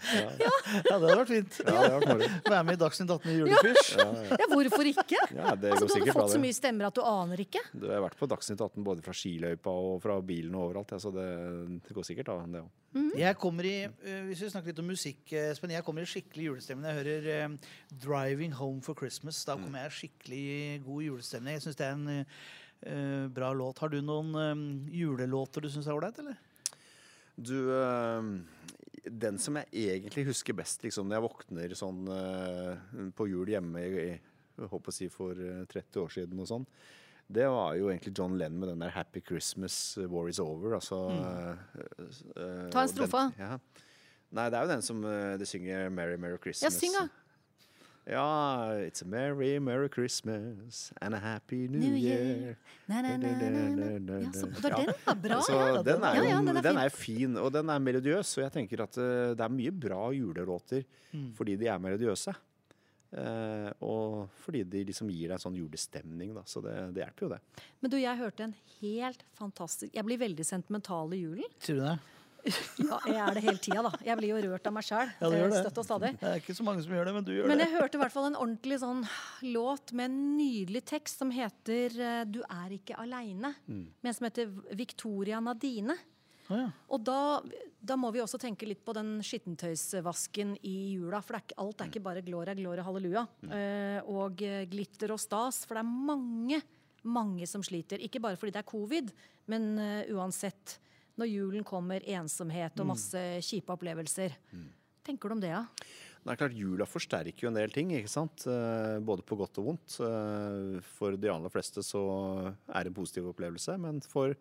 Ja, det hadde vært fint. Ja, det hadde vært fint. Være med i Dagsnytt 18 i julepysj. Ja, hvorfor ikke? Ja, det Altså, går du hadde fått så mye stemmer at du aner ikke. Du har vært på Dagsnytt 18 både fra skiløypa og fra bilen og overalt, ja, så det, det går sikkert av, det òg. Jeg kommer i, eh, Hvis vi snakker litt om musikk, eh, Espen, jeg kommer i skikkelig julestemning. Jeg hører eh, 'Driving Home for Christmas'. Da kommer jeg i skikkelig god julestemning. Jeg syns det er en uh, bra låt. Har du noen julelåter du syns er ålreit, eller? Du, den som jeg egentlig husker best liksom, når jeg våkner sånn på jul hjemme i, i jeg håper å si for øh, 30 år siden og sånn, det var jo egentlig John Lennon med den der 'Happy Christmas, War Is Over'. Altså, øh, uh, Ta en strofe. Ja. Nei, det er jo den som uh, de synger 'Merry Merry Christmas'. Ja, syng, da. Ja, it's a merry, merry Christmas and a happy new, New year. Na, na. Ja, så, den, da. Bra. Ja. den er Ja, den er den fin. er fin, og den er melodiøs. Og jeg tenker at uh, det er mye bra julelåter Mm. fordi de er melodiøse. Eh, og fordi de liksom gir deg en sånn julestemning, da. Så det, det hjelper jo, det. Men du, jeg hørte en helt fantastisk Jeg blir veldig sentimental i julen. Tror du det? Ja, jeg er det hele tida, da. Jeg blir jo rørt av meg sjæl. Ja, det, gjør det. Støtt og stadig. Det er ikke så mange som gjør det, men du gjør Men det. jeg hørte i hvert fall en ordentlig sånn låt med en nydelig tekst som heter eh, 'Du er ikke aleine'. Mm. Med en som heter Victoria Nadine. Ja. Og da, da må vi også tenke litt på den skittentøysvasken i jula. For det er alt er ikke bare gloria, gloria, halleluja. Eh, og eh, glitter og stas. For det er mange, mange som sliter. Ikke bare fordi det er covid, men uh, uansett. Når julen kommer, ensomhet og masse kjipe opplevelser. Tenker du om det, ja? Det er klart, Jula forsterker jo en del ting, ikke sant? Både på godt og vondt. For de aller fleste så er det en positiv opplevelse, men for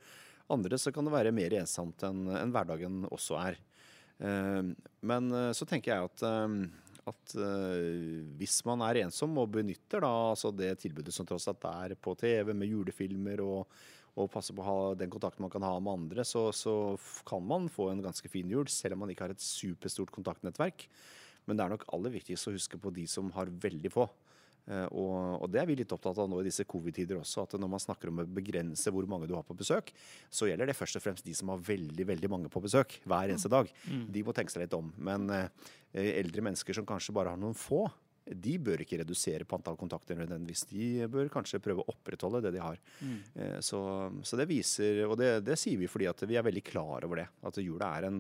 andre så kan det være mer ensomt enn en hverdagen også er. Eh, Men eh, så tenker jeg at, eh, at eh, hvis man er ensom og benytter da altså det tilbudet som tross alt er på TV med julefilmer og, og passer på å ha den kontakten man kan ha med andre, så, så kan man få en ganske fin jul, selv om man ikke har et superstort kontaktnettverk. Men det er nok aller viktigst å huske på de som har veldig få. Eh, Og, og det er vi litt opptatt av nå i disse covid-tider også, at når man snakker om å begrense hvor mange du har på besøk, så gjelder det først og fremst de som har veldig veldig mange på besøk hver eneste dag. De må tenke seg litt om. Men eh, eldre mennesker som kanskje bare har noen få, de bør ikke redusere på antall kontakter nødvendigvis. De bør kanskje prøve å opprettholde det de har. Mm. Så, så det viser, og det, det sier vi fordi at vi er veldig klar over det. At jula er en,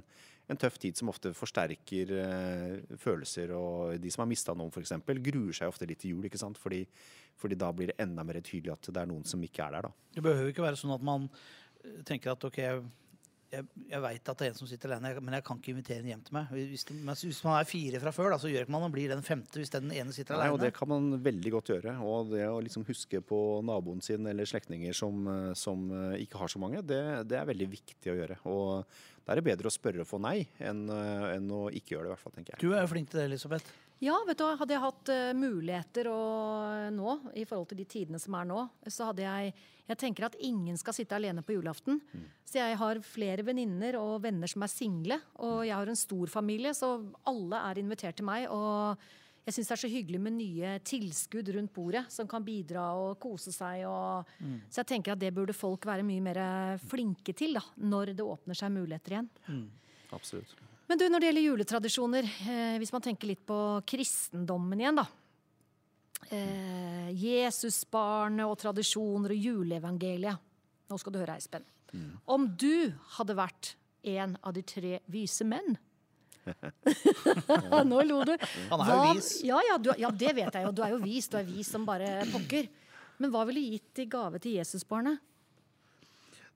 en tøff tid som ofte forsterker eh, følelser. Og de som har mista noen, f.eks., gruer seg ofte litt til jul. ikke sant? Fordi, fordi da blir det enda mer tydelig at det er noen som ikke er der. da. Det behøver ikke være sånn at man eh, tenker at ok, jeg, jeg, veit at det er en som sitter alene, men jeg kan ikke invitere en hjem til meg. Hvis, hvis man er fire fra før, da, så gjør ikke man og blir den femte hvis den ene sitter Nei, og alene. det kan man veldig godt gjøre. Og det å liksom huske på naboen sin eller slektninger som, som eh, ikke har så mange, det, det er veldig viktig å gjøre. Og da er det bedre å spørre og få nei enn, eh, enn å ikke gjøre det, i hvert fall, tenker jeg. Du er jo flink til det, Elisabeth. Ja, vet du hadde jeg hatt uh, muligheter og, nå, i forhold til de tidene som er nå, så hadde jeg Jeg tenker at ingen skal sitte alene på julaften. Så jeg har flere venninner og venner som er single, og jeg har en stor familie, så alle er invitert til meg. og jeg syns det er så hyggelig med nye tilskudd rundt bordet som kan bidra og kose seg. Og, Så jeg tenker at det burde folk være mye mer flinke til da, når det åpner seg muligheter igjen. Absolutt. Men du, når det gjelder juletradisjoner, eh, hvis man tenker litt på kristendommen igjen, da. Eh, Jesusbarnet og tradisjoner og juleevangeliet. Nå skal du høre, Espen. Om du hadde vært en av de tre vise menn Nå lo du. Han er jo vis. Ja, ja, du, ja, det vet jeg jo. Du er jo vis. Du er vis som bare pokker. Men hva ville gitt i gave til Jesusbarnet?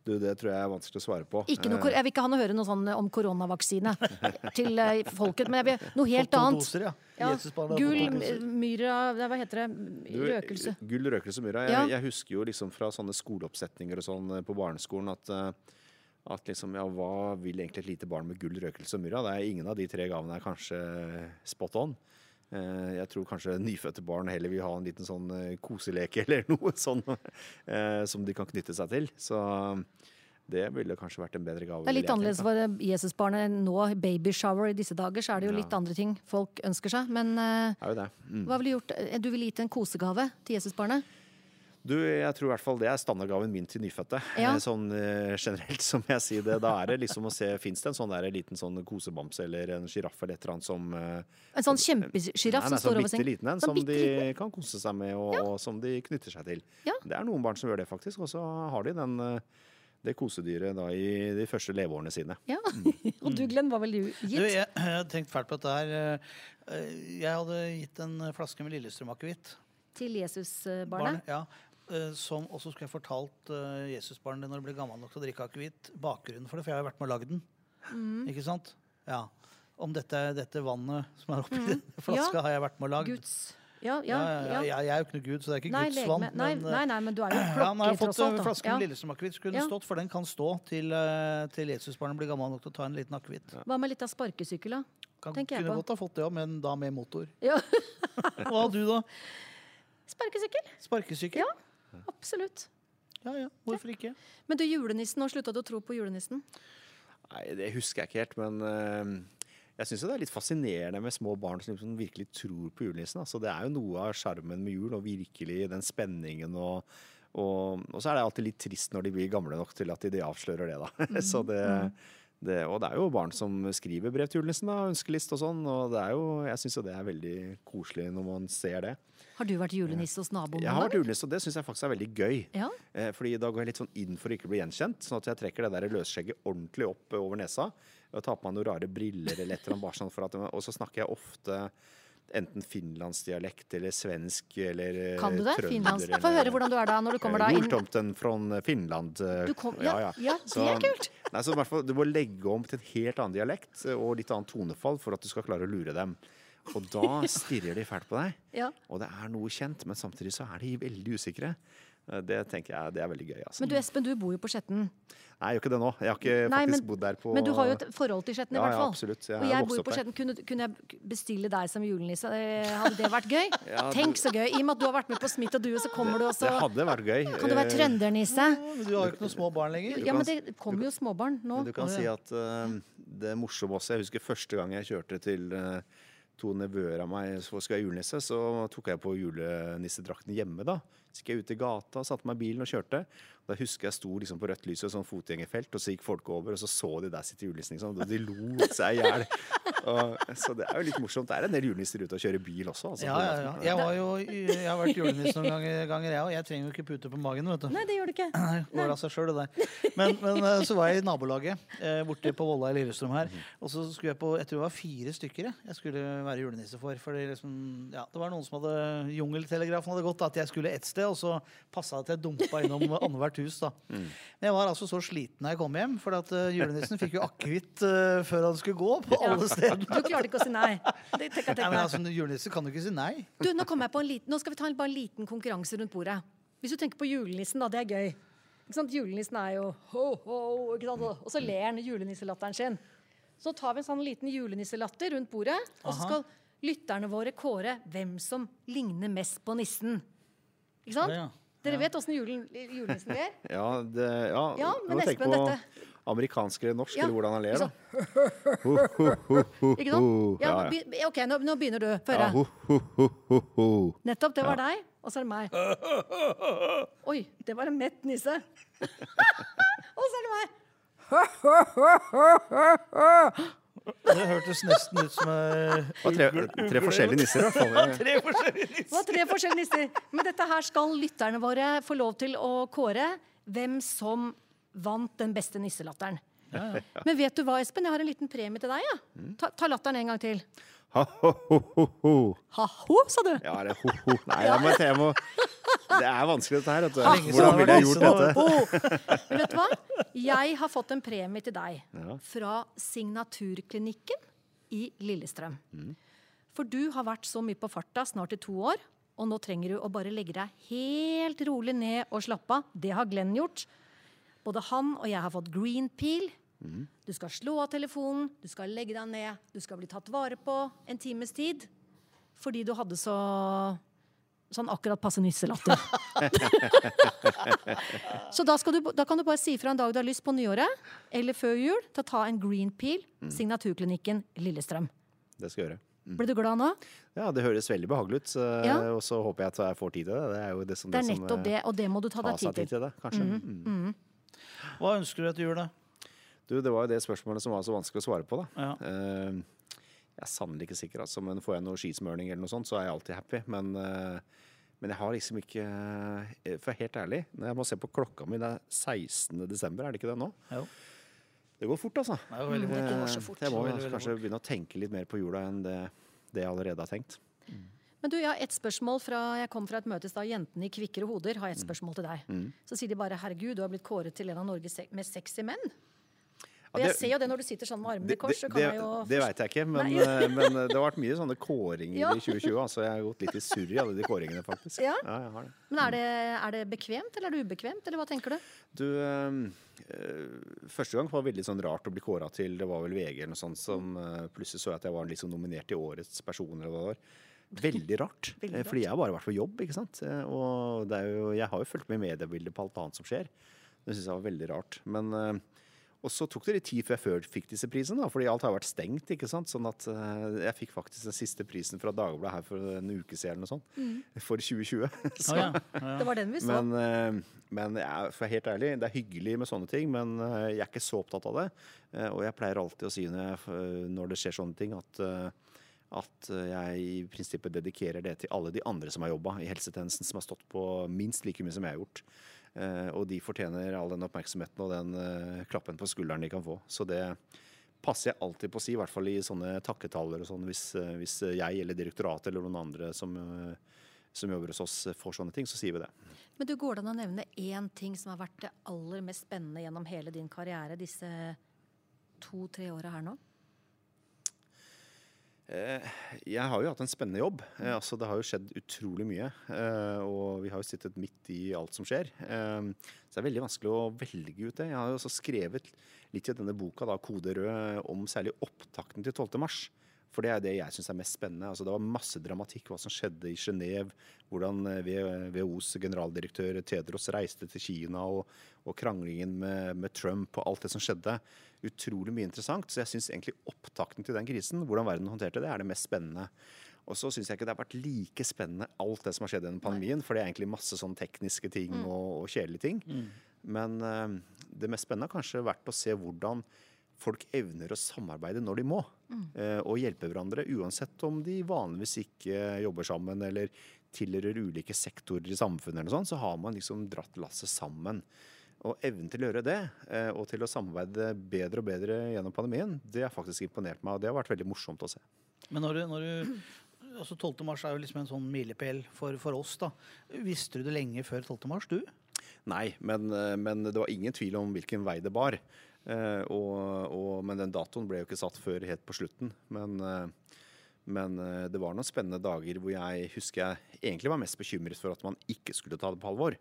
Du, det tror jeg er vanskelig å svare på. Ikke noe, Eh, jeg vil ikke ha noe høre noe sånn om koronavaksine til eh, folket, men jeg vil noe helt annet. doser, ja. Ja, Gull, myra Hva heter det? Du, Røkelse. Gull, røkelse, myra. Jeg, Ja. jeg husker jo liksom fra sånne skoleoppsetninger og sånn eh, på barneskolen at, at liksom, ja, hva vil egentlig et lite barn med gull, røkelse og myra? Det er ingen av de tre gavene er kanskje spot on. Eh, Jeg tror kanskje nyfødte barn heller vil ha en liten sånn eh, koseleke eller noe sånn eh, som de kan knytte seg til. Så det ville kanskje vært en bedre gave. Det er litt annerledes for Jesusbarnet nå. Babyshower i disse dager, så er det jo litt andre ting folk ønsker seg. Men det. Mm. hva ville du gjort? Du ville gitt en kosegave til Jesusbarnet? Du, jeg tror i hvert fall det er standardgaven min til nyfødte. Ja. Eh, Sånn eh, generelt, som jeg sier det. Da er det liksom å se, fins det en sånn der liten sånn kosebamse eller en sjiraff eller et eller annet som eh, En sånn kjempesjiraff Nei, som nei, står sånn over seng? bitte liten en Sånn som de kan kose seg med, og, og som de knytter seg til. Ja. Det er noen barn som gjør det, faktisk. Og så har de den, det kosedyret da i de første leveårene sine. Ja. Og du, Glenn, hva ville du Du, gitt? jeg, jeg hadde tenkt fælt på dette her. Jeg hadde gitt en flaske med Lillestrøm-akevitt. Til Barnet, Jesusbarnet? Ja, som, og så skulle jeg fortalt uh, Jesusbarnet når det blir gammel nok til å drikke akevitt, bakgrunnen for det, for jeg har jo vært med og lagd den. Mm. Ikke sant? Ja. Om dette, dette vannet som er oppi den flaska, Mm. Ja. har jeg vært med og lagd. Guds Ja, Ja, ja. ja, ja, ja. Jeg er jo ikke noe gud, så det er ikke Nei, Guds vann. Nei, men, eh, nei, nei, men du er jo ja, nå har jeg fått alt. en flaske Ja. med Lillestrøm-akevitt. Skulle den Ja. stått, for den kan stå til, eh, til Jesusbarnet blir gammel nok til å ta en liten akevitt. Hva med litt av sparkesykkel, da? Kan- Tenker jeg Kunne på. godt ha fått det òg, men da med motor. Ja. Hva har du, da? Sparkesykkel? Sparkesykkel? Ja. Absolutt. Ja ja, hvorfor ikke? Men du, julenissen, når slutta du å tro på julenissen? Nei, det husker jeg ikke helt, men uh, jeg syns det er litt fascinerende med små barn som liksom virkelig tror på julenissen. Altså, det er jo noe av sjarmen med jul, og virkelig den spenningen og og, og så er det alltid litt trist når de blir gamle nok til at de, de avslører det, da. så det, det, og det er jo barn som skriver brev til julenissen, da, ønskeliste og sånn. Og det er jo, jeg syns jo det er veldig koselig når man ser det. Har du vært julenisse hos naboen? Jeg har vært julenisse, og det syns jeg faktisk er veldig gøy. Ja. Eh, fordi da går jeg litt sånn inn for å ikke bli gjenkjent, sånn at jeg trekker det der løsskjegget ordentlig opp over nesa. Og tar på meg noen rare briller eller et eller annet, bare sånn for at Og så snakker jeg ofte enten finlandsdialekt eller svensk eller eh, Kan du det? trønder Finlands? eller- Få høre hvordan du er da når du kommer da inn. Nordtomten fra Finland. eh, kom- ja, ja, det er kult. Nei, så i hvert fall, du må legge om til en helt annen dialekt eh, og litt annet tonefall for at du skal klare å lure dem. Og da stirrer de fælt på deg. Ja. Og det er noe kjent, men samtidig så er de veldig usikre. Eh, Det tenker jeg det er veldig gøy. Altså. Men du Espen, du bor jo på Skjetten. Nei, jeg gjør ikke det nå. Jeg har ikke Nei, faktisk men- bodd der på Men du har jo et forhold til Skjetten i Ja, hvert ja, absolutt. Jeg og jeg bor jo på. Skjetten. Kunne, kunne jeg bestille deg som julenisse? Eh, Hadde det vært gøy? Ja, Tenk så gøy! I og med at du har vært med på Smith og Due, så kommer du også Det hadde vært gøy. Kan du være Eh, trøndernisse? Men Du har jo ikke noen små barn lenger. Ja, men det kommer jo småbarn nå. Men du kan si at uh, det morsomme også Jeg husker første gang jeg kjørte til eh, to nevøer av meg jeg julenisse, så tok jeg på julenissedrakten hjemme. da. Så gikk jeg ut i gata, satte meg i bilen og kjørte. Da husker jeg sto liksom på rødt lys i et sånn fotgjengerfelt, og så gikk folk over, og så så de der sitte julenissen, liksom, og de lo seg i hjel. Så det er jo litt morsomt. Det er en del julenisser ute og kjører bil også. Altså, Ja, ja, ja. Jeg, var jo, jeg har vært julenisse noen ganger, ganger jeg òg. Jeg trenger jo ikke pute på magen. vet du. Nei, det gjør du ikke. Nei, går av seg sjøl, det der. Men, men eh, så var jeg i nabolaget eh, borte på Volla i Lillestrøm her. Og så skulle jeg på Jeg tror det var fire stykker jeg, skulle være julenisse for. For liksom, ja, det var noen som hadde Jungeltelegrafen hadde gått at jeg skulle ett sted, og så passa det at jeg dumpa innom annethvert hus. da. Men jeg var altså så sliten da jeg kom hjem, for at eh, julenissen fikk jo akevitt uh, før han skulle gå på alle stedene. Du klarte ikke å si nei. Det, tenk, tenk, Nei, men altså, Julenissen kan jo ikke si nei. Du, nå, kommer jeg på en liten, nå skal vi ta en, bare en liten konkurranse rundt bordet. Hvis du tenker på julenissen, da. Det er gøy. Ikke sant? Julenissen er jo ho-ho, ikke sant? og så ler han julenisselatteren sin. Så tar vi en sånn liten julenisselatter rundt bordet, og så skal lytterne våre kåre hvem som ligner mest på nissen. Ikke sant? Ja, ja. Dere vet åssen julen, julenissen ler? Ja, det, ja, Ja, men Espen, på dette- amerikansk eller norsk, Ja, eller hvordan han ler. da. Ikke sant? Ja, Ja, ja. OK, nå, nå begynner du. Få Ja, høre. Nettopp. Det var deg, og så er det meg. Oi, det var en mett nisse. og så er det meg. Det hørtes nesten ut som ei tre, tre forskjellige nisser, i hvert fall. tre forskjellige nisser. var tre forskjellige nisser. Men dette her skal lytterne våre få lov til å kåre hvem som vant den beste nisselatteren. Men vet du hva, Espen? Jeg har en liten premie til deg. Ja. Ta, ta latteren en gang til. Ha, ho, ho, ho, ho. Ha-ho, sa du. Ja, det er ho, ho. Nei, jeg må, jeg må Det er vanskelig, dette her. Vet du. Hvordan det ville var jeg gjort dette? Oh. Men vet du hva? Jeg har fått en premie til deg fra Signaturklinikken i Lillestrøm. For du har vært så mye på farta snart i to år, og nå trenger du å bare legge deg helt rolig ned og slappe av. Det har Glenn gjort. Både han og jeg har fått green peel. Du skal slå av telefonen, du skal legge deg ned, du skal bli tatt vare på en times tid. Fordi du hadde så sånn akkurat passe nisselatter. Så da, skal du, da kan du bare si fra en dag du har lyst på nyåret, eller før jul, til å ta en green peel, Signaturklinikken Lillestrøm. Det skal jeg gjøre. Ble du glad nå? Ja, det høres veldig behagelig ut. Ja. Og så håper jeg at jeg får tid til det. Det er jo det som, Det er som, nettopp eh, det, og det må du ta deg tid til. det, kanskje. Mm. Hva ønsker du etter jul, da? Du, det var jo det spørsmålet som var så vanskelig å svare på, da. Ja. Eh, jeg er sannelig ikke sikker, altså, men får jeg noe skismørning eller noe sånt, så er jeg alltid happy. Men, eh, men jeg har liksom ikke eh, For helt ærlig, når jeg må se på klokka mi, det er 16. desember, er det ikke det nå? Jo. Det går fort, altså. Det går jo veldig Det fort. går så fort. Jeg må Veldig, veldig kanskje begynne å tenke litt mer på jula enn det, det jeg allerede har tenkt. Men du, jeg har ett spørsmål fra Jeg kom fra et møte i stad. Jentene i Kvikkere hoder har et spørsmål til deg. Så sier de bare 'herregud, du har blitt kåret til en av Norges mest sexy menn'. Og Ja, jeg ser jo det når du sitter sånn med armene i kors. Så det, kan det, jo det veit jeg ikke, men, eh, men det har vært mye sånne kåringer Ja. i 2020. Altså, jeg har gått litt i surr i alle de kåringene, faktisk. Ja. jeg har det. Men er det, er det bekvemt, eller er det ubekvemt, eller hva tenker du? Du, eh, eh, første gang var det veldig sånn rart å bli kåra til Det var vel VG eller noe sånt som øh, plutselig så jeg at jeg var liksom nominert til Årets person. eller hva det var. Veldig rart. Veldig rart. Fordi jeg har bare vært på jobb. ikke sant? Eh, Og det jo, jeg har jo fulgt med i mediebildet på alt annet som skjer. Det syns jeg var veldig rart. Men, eh, Og så tok det litt tid før jeg før fikk disse prisene, da, fordi alt har vært stengt. ikke sant? Sånn at eh, jeg fikk faktisk den siste prisen fra Dagbladet her for en uke siden eller noe sånt. For 2020. så, ah, ja. Ja. Det var den vi så. men eh, men jeg, for å være helt ærlig, det er hyggelig med sånne ting, men eh, jeg er ikke så opptatt av det. Og jeg pleier alltid å si når, jeg, når det skjer sånne ting, at, at jeg i prinsippet dedikerer det til alle de andre som har jobba i helsetjenesten, som har stått på minst like mye som jeg har gjort. Eh, Og de fortjener all den oppmerksomheten og den eh, klappen på skulderen de kan få. Så det passer jeg alltid på å si, i hvert fall i sånne takketaller og sånn, hvis, eh, hvis jeg eller direktoratet eller noen andre som, som jobber hos oss får sånne ting, så sier vi det. Men du går det an å nevne én ting som har vært det aller mest spennende gjennom hele din karriere disse to-tre åra her nå? Eh, Jeg har jo hatt en spennende jobb. Eh, Altså, det har jo skjedd utrolig mye. eh, Og vi har jo sittet midt i alt som skjer. Så det er veldig vanskelig å velge ut det. Jeg har jo også skrevet litt i denne boka, da, 'Kode rød', om særlig opptakten til 12. mars. For det er det jeg syns er mest spennende. Altså, det var masse dramatikk hva som skjedde i Genéve. Hvordan eh, WHOs generaldirektør Tedros reiste til Kina, og, og kranglingen med, med Trump og alt det som skjedde. Utrolig mye interessant. Så jeg syns egentlig opptakten til den krisen, hvordan verden håndterte det, er det mest spennende. Og så syns jeg ikke det har vært like spennende alt det som har skjedd denne pandemien, for det er egentlig masse sånn tekniske ting og, og kjedelige ting. Men uh, det mest spennende har kanskje vært å se hvordan folk evner å samarbeide når de må. Eh, og hjelpe hverandre, uansett om de vanligvis ikke jobber sammen eller tilhører ulike sektorer i samfunnet, eller noe sånt, så har man liksom dratt lasset sammen. Og evnen til å gjøre det, eh, og til å samarbeide bedre og bedre gjennom pandemien, det har faktisk imponert meg, og det har vært veldig morsomt å se. Men når du, når du altså 12. mars er jo liksom en sånn milepæl for, for oss. da. Visste du det lenge før 12. mars, du? Nei, men, eh, men det var ingen tvil om hvilken vei det bar. Eh, og, og, men den datoen ble jo ikke satt før helt på slutten. Men, eh, men eh, det var noen spennende dager hvor jeg husker jeg egentlig var mest bekymret for at man ikke skulle ta det på alvor.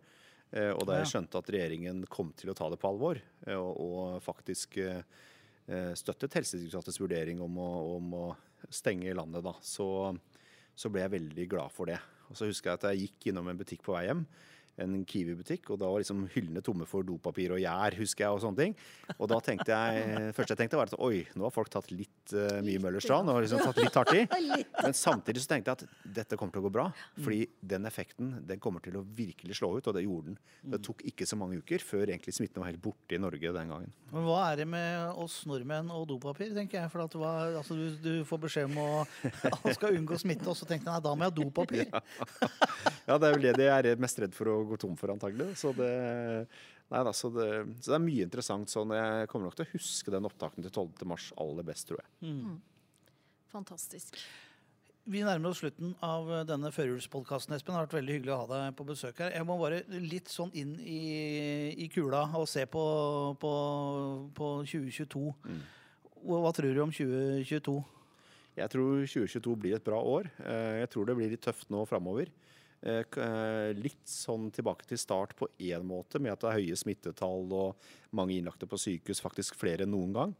Eh, og da jeg skjønte at regjeringen kom til å ta det på alvor, og, og faktisk støttet Helsedirektoratets vurdering om å, om å stenge landet, da, så, så ble jeg veldig glad for det. Og så husker jeg at jeg gikk innom en butikk på vei hjem, en Kiwi-butikk, og da var liksom hyllene tomme for dopapir og gjær, husker jeg, og sånne ting. Og da tenkte jeg, første jeg tenkte var at oi, nå har folk tatt litt uh, mye Møllerstrand, og liksom tatt litt hardt i. Men samtidig så tenkte jeg at dette kommer til å gå bra, fordi den effekten, den kommer til å virkelig slå ut, og det gjorde den. Det tok ikke så mange uker før egentlig smitten var helt borte i Norge den gangen. Men hva er det med oss nordmenn og dopapir, tenker jeg. For at var, altså, du, du får beskjed om å han skal unngå smitte, og så tenkte jeg nei, da må jeg ha dopapir. Ja, det er vel det de er mest redd for å gå tom for, antagelig. Så det, nei, da, så det, så det er mye interessant. sånn. Jeg kommer nok til å huske den opptaken til 12. mars aller best, tror jeg. Fantastisk. Vi nærmer oss slutten av denne førjulspodkasten, Espen. Det har vært veldig hyggelig å ha deg på besøk her. Jeg må bare litt sånn inn i, i kula og se på, på, på 2022. Hva, hva tror du om 2022? Jeg tror 2022 blir et bra år. Eh, Jeg tror det blir litt tøft nå framover. Eh, eh, Litt sånn tilbake til start på én måte, med at det er høye smittetall og mange innlagte på sykehus, faktisk flere enn noen gang.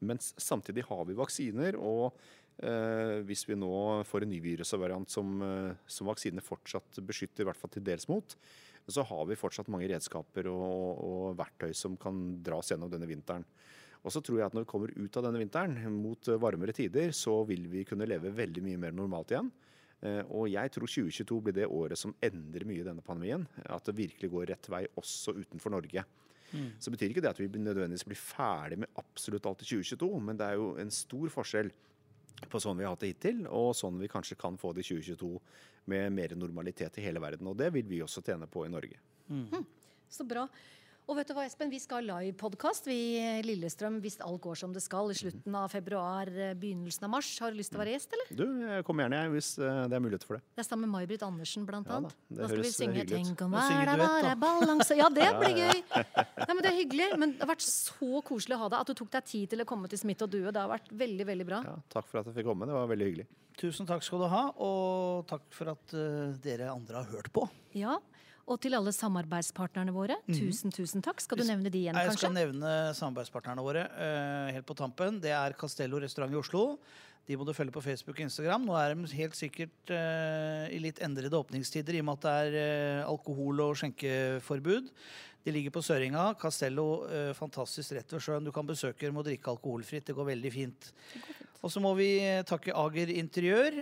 Men samtidig har vi vaksiner, og eh, hvis vi nå får en ny virusvariant som, som vaksinene fortsatt beskytter, i hvert fall til dels mot, så har vi fortsatt mange redskaper og, og verktøy som kan dra oss gjennom denne vinteren. Og så tror jeg at når vi kommer ut av denne vinteren, mot varmere tider, så vil vi kunne leve veldig mye mer normalt igjen. Eh, Og jeg tror 2022 blir det året som endrer mye i denne pandemien. At det virkelig går rett vei også utenfor Norge. Så betyr ikke det at vi nødvendigvis blir ferdig med absolutt alt i 2022, men det er jo en stor forskjell på sånn vi har hatt det hittil, og sånn vi kanskje kan få det i 2022 med mer normalitet i hele verden. Og det vil vi også tjene på i Norge. Så bra. Og vet du hva, Espen? Vi skal ha livepodkast i Lillestrøm hvis alt går som det skal. I slutten av februar, eh, begynnelsen av mars. Har du lyst til å være gjest, eller? Du, jeg kommer gjerne jeg, hvis eh, det er mulighet for det. Det er sammen med May-Britt Andersen, blant Ja da, annet. det da skal vi synge. 'Tenk om verda bare var ei balanse' Ja, det blir gøy! Nei, men Det er hyggelig. Men det har vært så koselig å ha deg. At du tok deg tid til å komme til Smitt og Due. Det har vært veldig, veldig bra. Ja, takk for at jeg fikk komme. Det var veldig hyggelig. Tusen takk skal du ha, og takk for at uh, dere andre har hørt på. Ja, Og til alle samarbeidspartnerne våre, tusen, tusen takk. Skal du nevne de igjen, kanskje? Jeg skal nevne samarbeidspartnerne våre uh, helt på tampen. Det er Castello restaurant i Oslo. De må du følge på Facebook og Instagram. Nå er de helt sikkert uh, i litt endrede åpningstider i og med at det er uh, alkohol- og skjenkeforbud. De ligger på Søringa. Castello, fantastisk rett ved sjøen. Du kan besøke dem og drikke alkoholfritt. Det går veldig fint. Og så må vi takke Ager Interiør.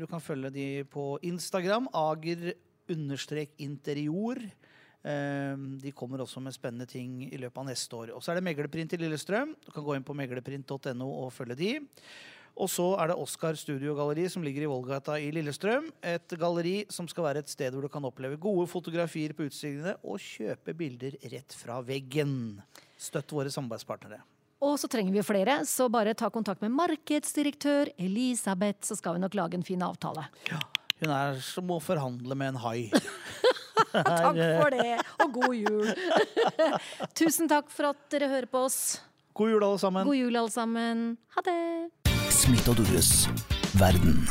Du kan følge de på Instagram. Ager-interior. Eh, De kommer også med spennende ting i løpet av neste år. Og så er det Megleprint i Lillestrøm. Du kan gå inn på megleprint.no og følge de. Og så er det Oscar Studio Galleri som ligger i Vollgata i Lillestrøm. Et galleri som skal være et sted hvor du kan oppleve gode fotografier på utstillingene og kjøpe bilder rett fra veggen. Støtt våre samarbeidspartnere. Og så trenger vi flere, så bare ta kontakt med markedsdirektør Elisabeth, så skal vi nok lage en fin avtale. Hun er som å forhandle med en hai. Takk for det, og god jul! Tusen takk for at dere hører på oss. God jul, alle sammen. God jul, alle sammen. Ha det! Smitt og Dures. verden.